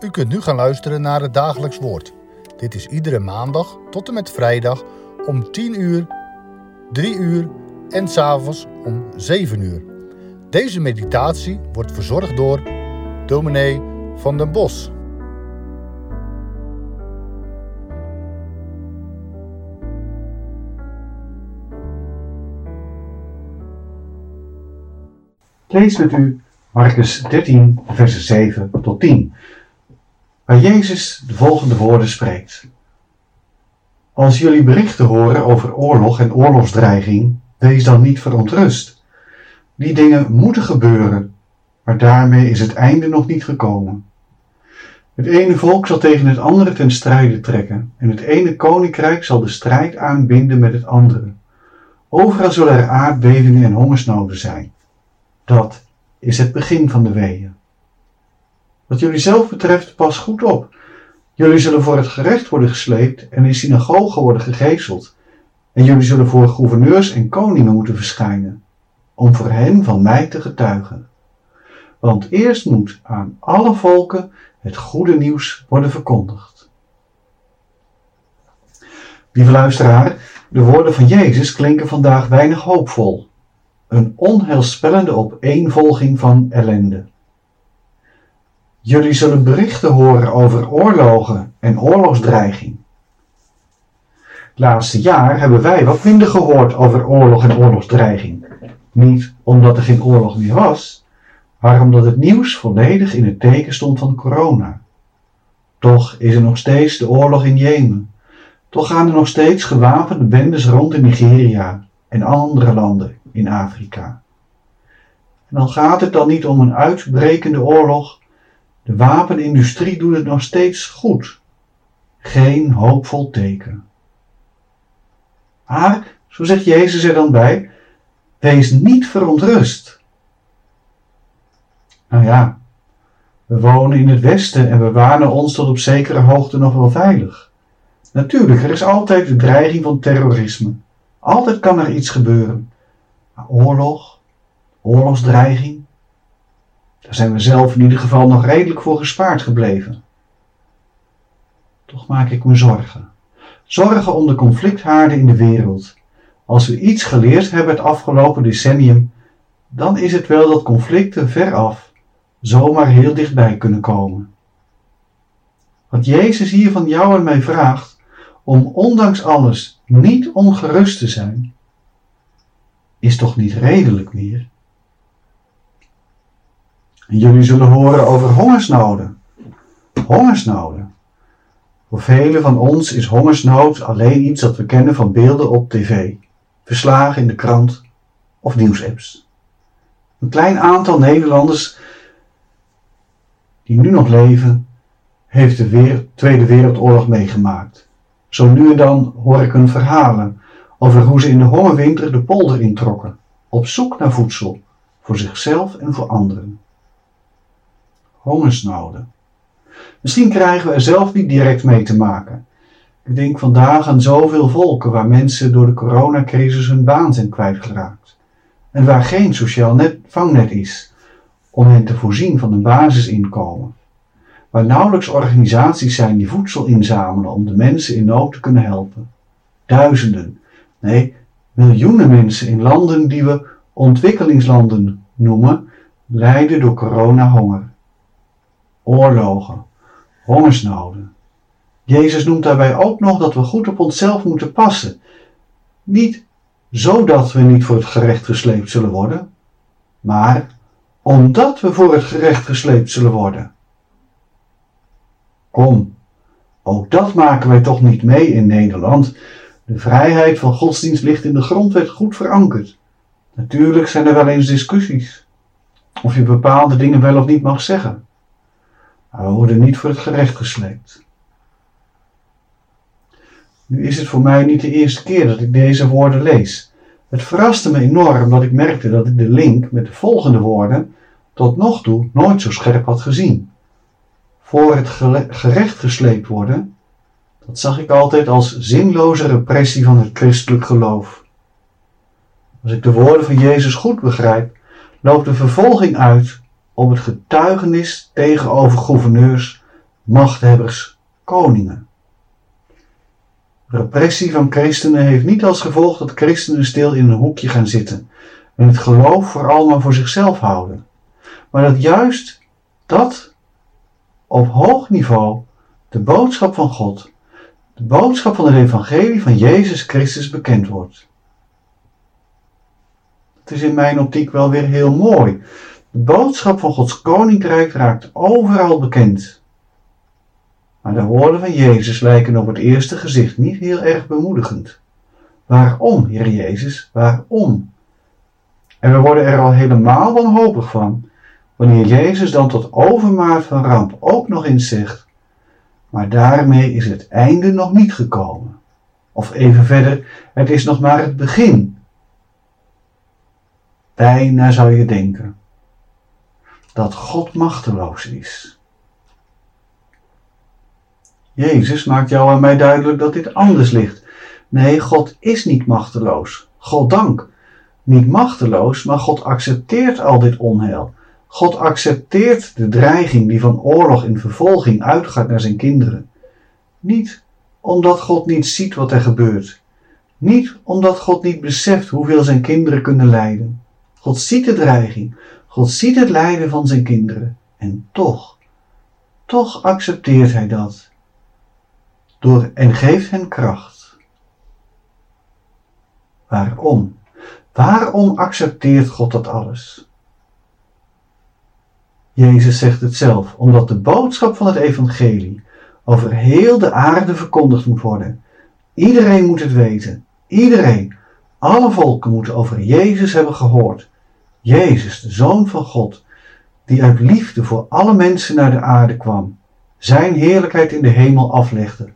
U kunt nu gaan luisteren naar het dagelijks woord. Dit is iedere maandag tot en met vrijdag om 10 uur, 3 uur en s'avonds om 7 uur. Deze meditatie wordt verzorgd door dominee van den Bos. lees met u Marcus 13, versen 7 tot 10, waar Jezus de volgende woorden spreekt. Als jullie berichten horen over oorlog en oorlogsdreiging, wees dan niet verontrust. Die dingen moeten gebeuren, maar daarmee is het einde nog niet gekomen. Het ene volk zal tegen het andere ten strijde trekken, en het ene koninkrijk zal de strijd aanbinden met het andere. Overal zullen er aardbevingen en hongersnoden zijn. Dat is het begin van de weeën. Wat jullie zelf betreft, pas goed op. Jullie zullen voor het gerecht worden gesleept en in synagogen worden gegezeld. En jullie zullen voor gouverneurs en koningen moeten verschijnen, om voor hen van mij te getuigen. Want eerst moet aan alle volken het goede nieuws worden verkondigd. Lieve luisteraar, de woorden van Jezus klinken vandaag weinig hoopvol een onheilspellende opeenvolging van ellende. Jullie zullen berichten horen over oorlogen en oorlogsdreiging. Het laatste jaar hebben wij wat minder gehoord over oorlog en oorlogsdreiging. Niet omdat er geen oorlog meer was, maar omdat het nieuws volledig in het teken stond van corona. Toch is er nog steeds de oorlog in Jemen. Toch gaan er nog steeds gewapende bendes rond in Nigeria en andere landen in Afrika. En dan gaat het dan niet om een uitbrekende oorlog. De wapenindustrie doet het nog steeds goed. Geen hoopvol teken. Maar, zo zegt Jezus er dan bij, wees niet verontrust. Nou ja, we wonen in het Westen en we wanen ons tot op zekere hoogte nog wel veilig. Natuurlijk, er is altijd de dreiging van terrorisme. Altijd kan er iets gebeuren. Maar oorlog, oorlogsdreiging, daar zijn we zelf in ieder geval nog redelijk voor gespaard gebleven. Toch maak ik me zorgen. Zorgen om de conflicthaarden in de wereld. Als we iets geleerd hebben het afgelopen decennium, dan is het wel dat conflicten veraf zomaar heel dichtbij kunnen komen. Wat Jezus hier van jou en mij vraagt, om ondanks alles niet ongerust te zijn, is toch niet redelijk meer? Jullie zullen horen over hongersnoden. Hongersnoden. Voor velen van ons is hongersnood alleen iets dat we kennen van beelden op tv, verslagen in de krant of nieuwsapps. Een klein aantal Nederlanders die nu nog leven, heeft de Tweede Wereldoorlog meegemaakt. Zo nu en dan hoor ik hun verhalen over hoe ze in de hongerwinter de polder introkken, op zoek naar voedsel, voor zichzelf en voor anderen. Hongersnoden. Misschien krijgen we er zelf niet direct mee te maken. Ik denk vandaag aan zoveel volken waar mensen door de coronacrisis hun baan zijn kwijtgeraakt. En waar geen sociaal net, vangnet is om hen te voorzien van een basisinkomen. Waar nauwelijks organisaties zijn die voedsel inzamelen om de mensen in nood te kunnen helpen. Duizenden, Nee, miljoenen mensen in landen die we ontwikkelingslanden noemen, lijden door corona-honger. Oorlogen, hongersnoden. Jezus noemt daarbij ook nog dat we goed op onszelf moeten passen. Niet zodat we niet voor het gerecht gesleept zullen worden, maar omdat we voor het gerecht gesleept zullen worden. Kom, ook dat maken wij toch niet mee in Nederland. De vrijheid van godsdienst ligt in de grondwet goed verankerd. Natuurlijk zijn er wel eens discussies. Of je bepaalde dingen wel of niet mag zeggen. Maar we worden niet voor het gerecht gesleept. Nu is het voor mij niet de eerste keer dat ik deze woorden lees. Het verraste me enorm dat ik merkte dat ik de link met de volgende woorden tot nog toe nooit zo scherp had gezien. Voor het gerecht gesleept worden dat zag ik altijd als zinloze repressie van het christelijk geloof. Als ik de woorden van Jezus goed begrijp, loopt de vervolging uit op het getuigenis tegenover gouverneurs machthebbers, koningen. Repressie van christenen heeft niet als gevolg dat christenen stil in een hoekje gaan zitten en het geloof vooral maar voor zichzelf houden, maar dat juist dat op hoog niveau de boodschap van God, de boodschap van het evangelie van Jezus Christus bekend wordt. Het is in mijn optiek wel weer heel mooi. De boodschap van Gods koninkrijk raakt overal bekend. Maar de woorden van Jezus lijken op het eerste gezicht niet heel erg bemoedigend. Waarom, Heer Jezus, waarom? En we worden er al helemaal wanhopig van, wanneer Jezus dan tot overmaat van ramp ook nog eens zegt, maar daarmee is het einde nog niet gekomen. Of even verder, het is nog maar het begin. Bijna zou je denken dat God machteloos is. Jezus maakt jou en mij duidelijk dat dit anders ligt. Nee, God is niet machteloos. God dank. Niet machteloos, maar God accepteert al dit onheil. God accepteert de dreiging die van oorlog en vervolging uitgaat naar zijn kinderen. Niet omdat God niet ziet wat er gebeurt. Niet omdat God niet beseft hoeveel zijn kinderen kunnen lijden. God ziet de dreiging. God ziet het lijden van zijn kinderen. En toch, toch accepteert hij dat. Door, en geeft hen kracht. Waarom? Waarom accepteert God dat alles? Jezus zegt het zelf, omdat de boodschap van het evangelie over heel de aarde verkondigd moet worden. Iedereen moet het weten. Iedereen. Alle volken moeten over Jezus hebben gehoord. Jezus, de Zoon van God, die uit liefde voor alle mensen naar de aarde kwam, zijn heerlijkheid in de hemel aflegde,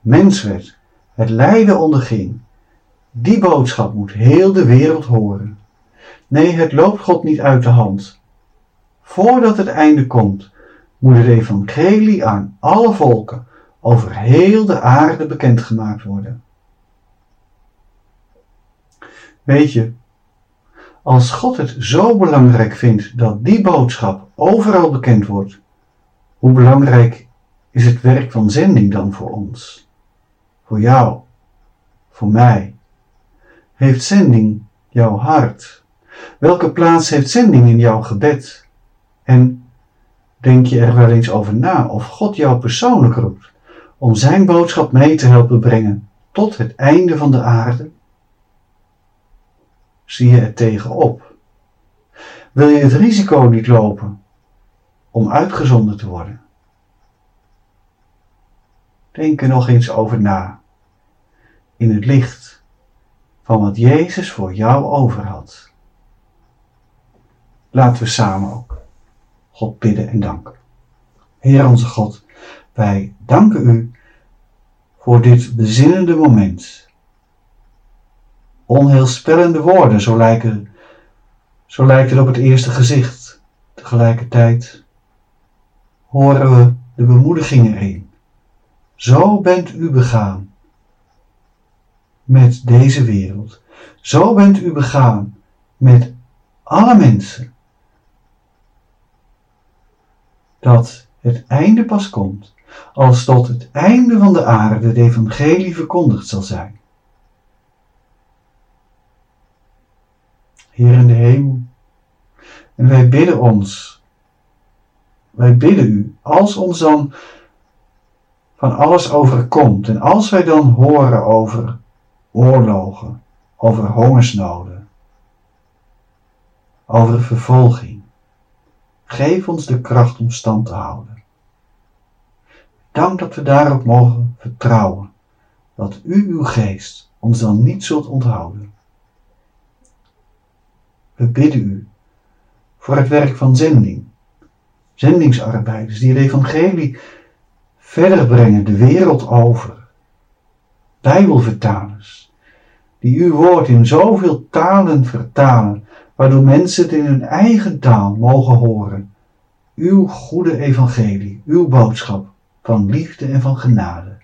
mens werd, het lijden onderging. Die boodschap moet heel de wereld horen. Nee, het loopt God niet uit de hand. Voordat het einde komt, moet het evangelie aan alle volken over heel de aarde bekendgemaakt worden. Weet je, als God het zo belangrijk vindt dat die boodschap overal bekend wordt, hoe belangrijk is het werk van zending dan voor ons? Voor jou, voor mij. Heeft zending jouw hart? Welke plaats heeft zending in jouw gebed? En denk je er wel eens over na of God jou persoonlijk roept om zijn boodschap mee te helpen brengen tot het einde van de aarde? Zie je er tegenop? Wil je het risico niet lopen om uitgezonden te worden? Denk er nog eens over na, in het licht van wat Jezus voor jou over had. Laten we samen ook God bidden en danken. Heer onze God, wij danken u voor dit bezinnende moment onheilspellende woorden, zo lijken, zo lijkt het op het eerste gezicht. Tegelijkertijd horen we de bemoediging erin. Zo bent u begaan met deze wereld. Zo bent u begaan met alle mensen. Dat het einde pas komt als tot het einde van de aarde het evangelie verkondigd zal zijn. Heer in de hemel. En wij bidden ons, wij bidden u, als ons dan van alles overkomt en als wij dan horen over oorlogen, over hongersnoden, over vervolging, geef ons de kracht om stand te houden. Dank dat we daarop mogen vertrouwen, dat u uw geest ons dan niet zult onthouden. We bidden u voor het werk van zending, zendingsarbeiders die het evangelie verder brengen de wereld over, bijbelvertalers, die uw woord in zoveel talen vertalen, waardoor mensen het in hun eigen taal mogen horen, uw goede evangelie, uw boodschap van liefde en van genade.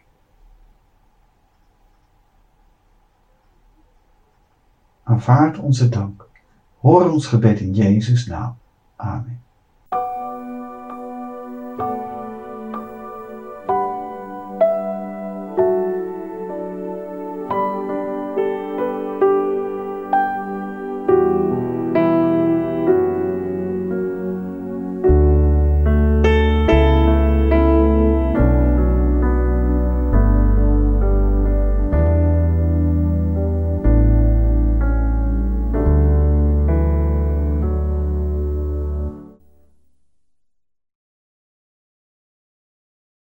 Aanvaard onze dank. Hoor ons gebed in Jezus' naam. Amen.